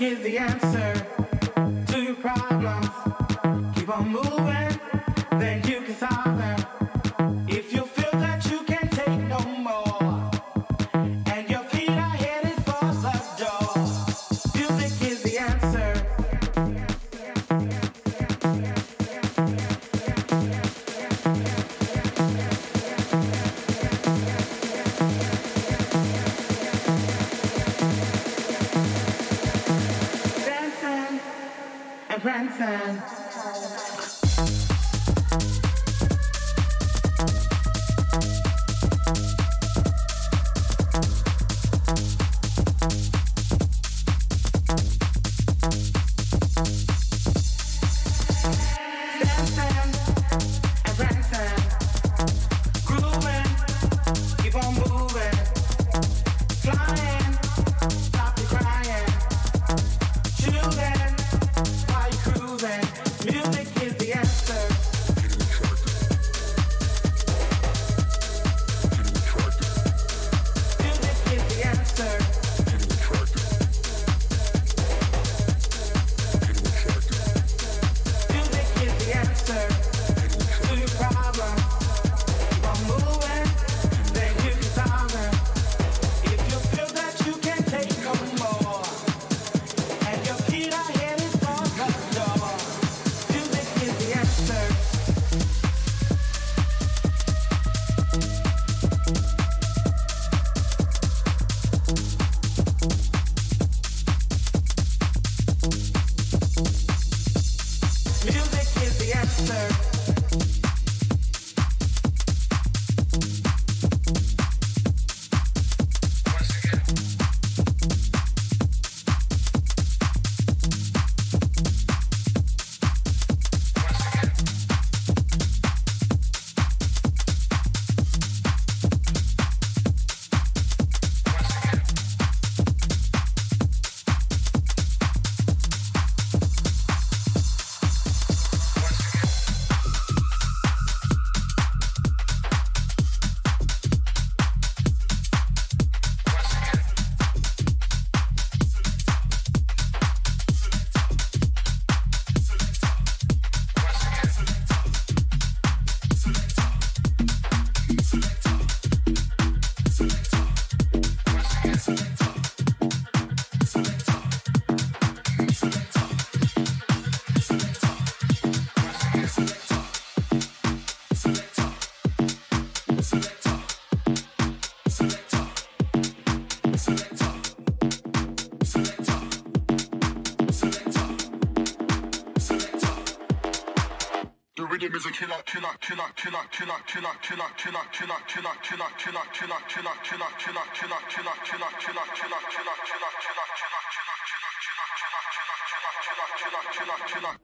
Is the answer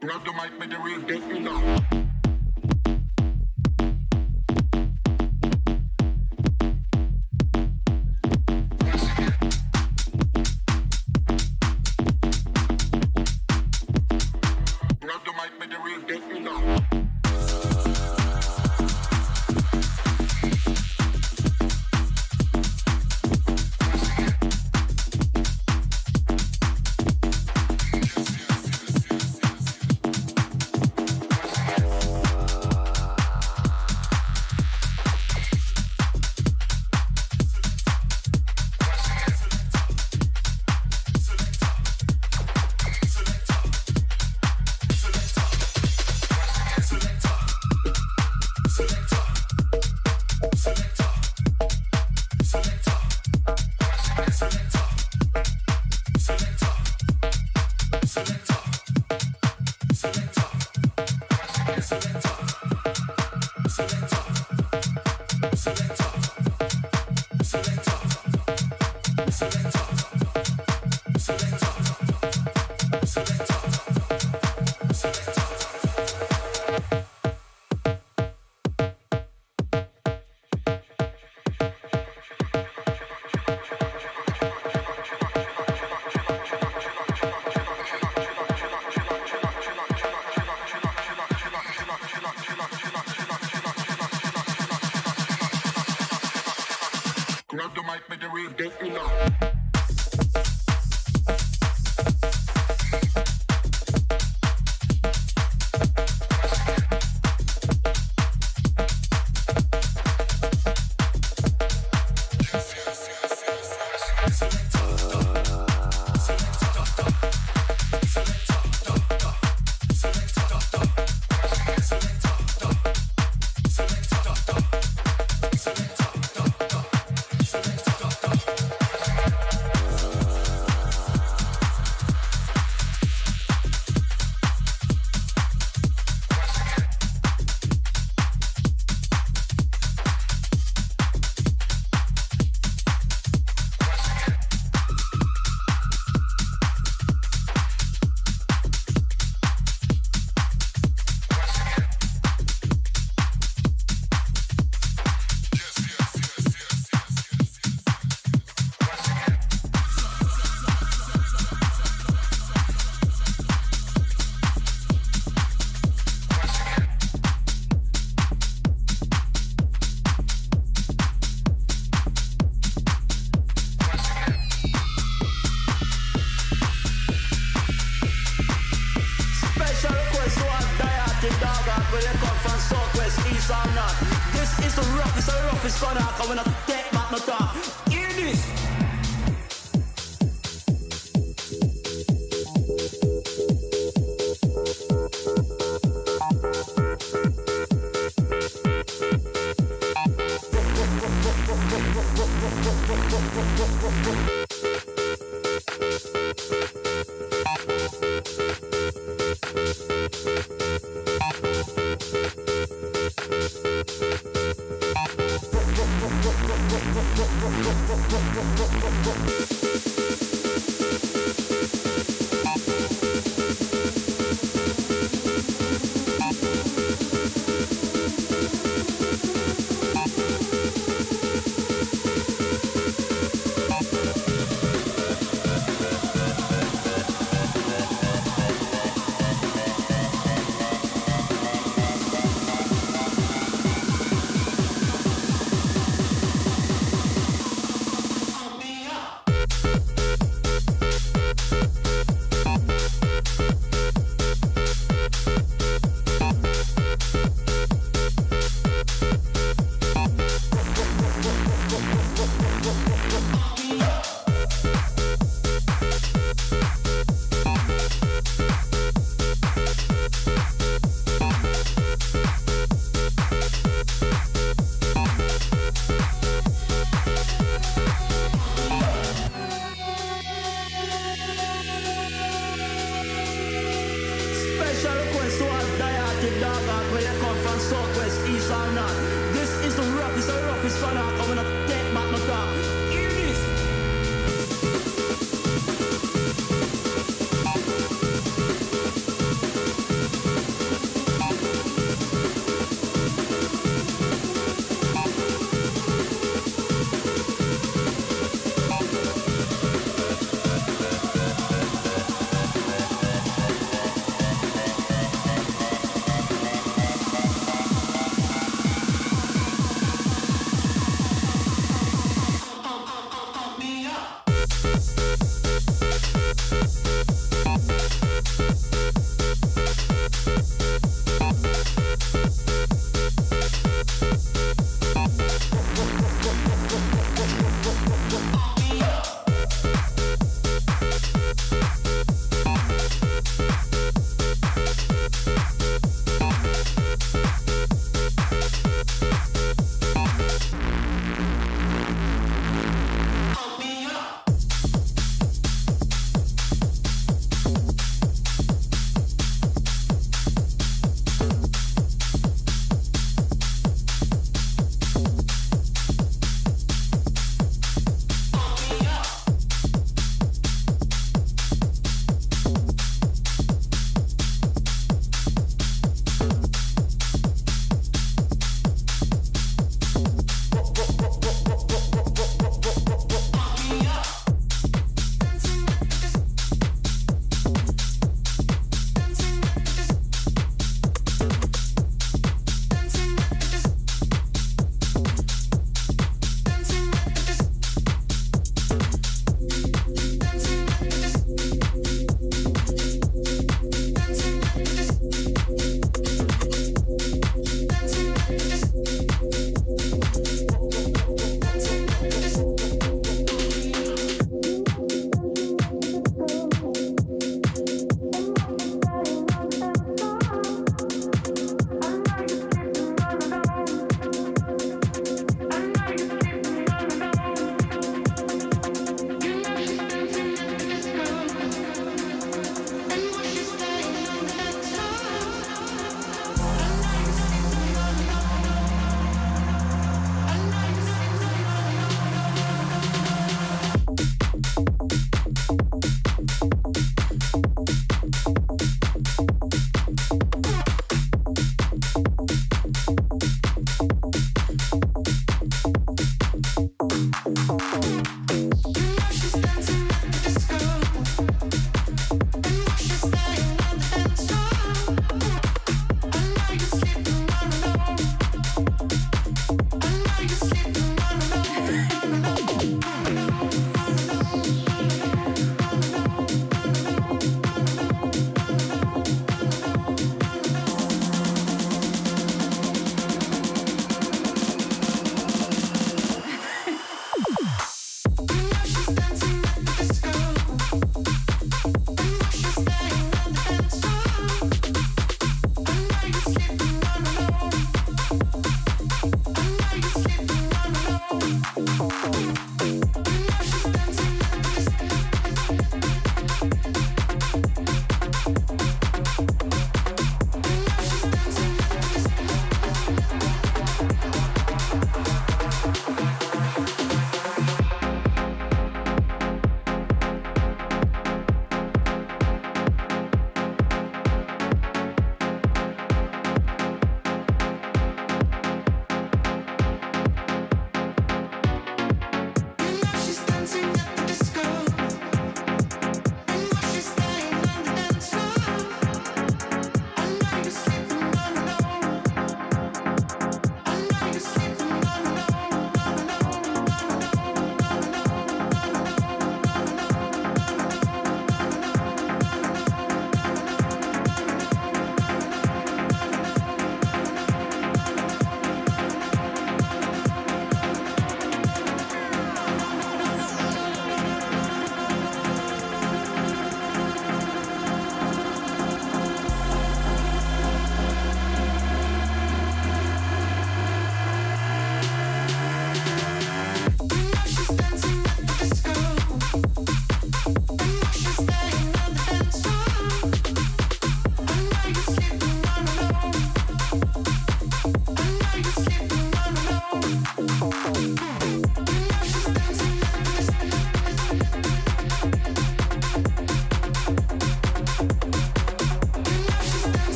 Grab the mic, make the real get me now. Bye.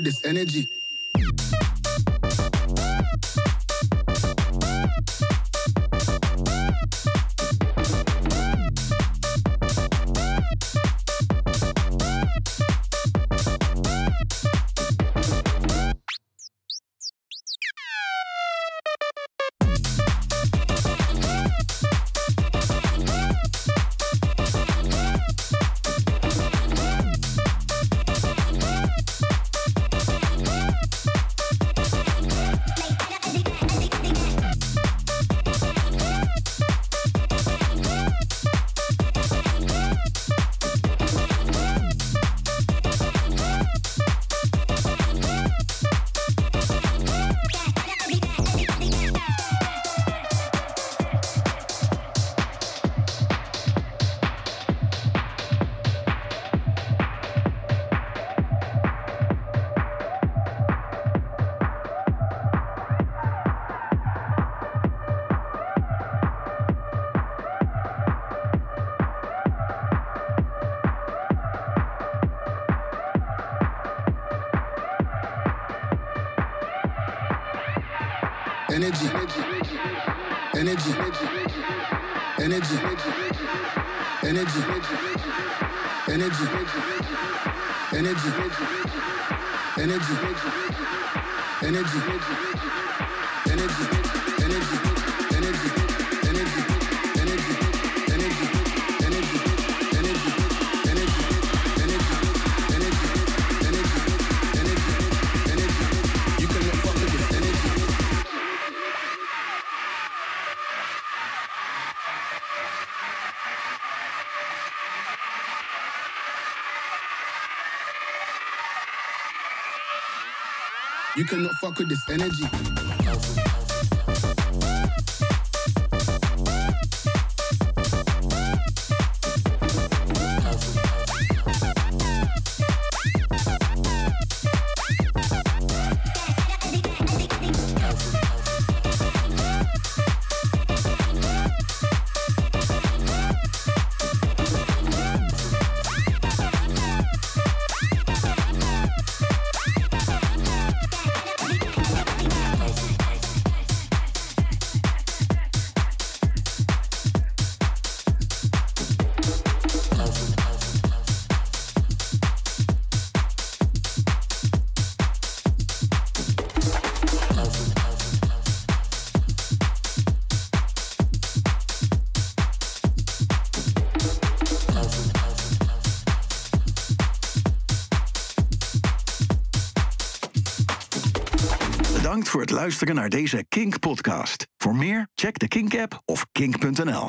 With this energy. Energy. Energy. Energy. Energy. Energy. Energy. Energy. Energy. Energy. Cannot fuck with this energy. Luisteren naar deze Kink-podcast. Voor meer, check de Kink-app of kink.nl.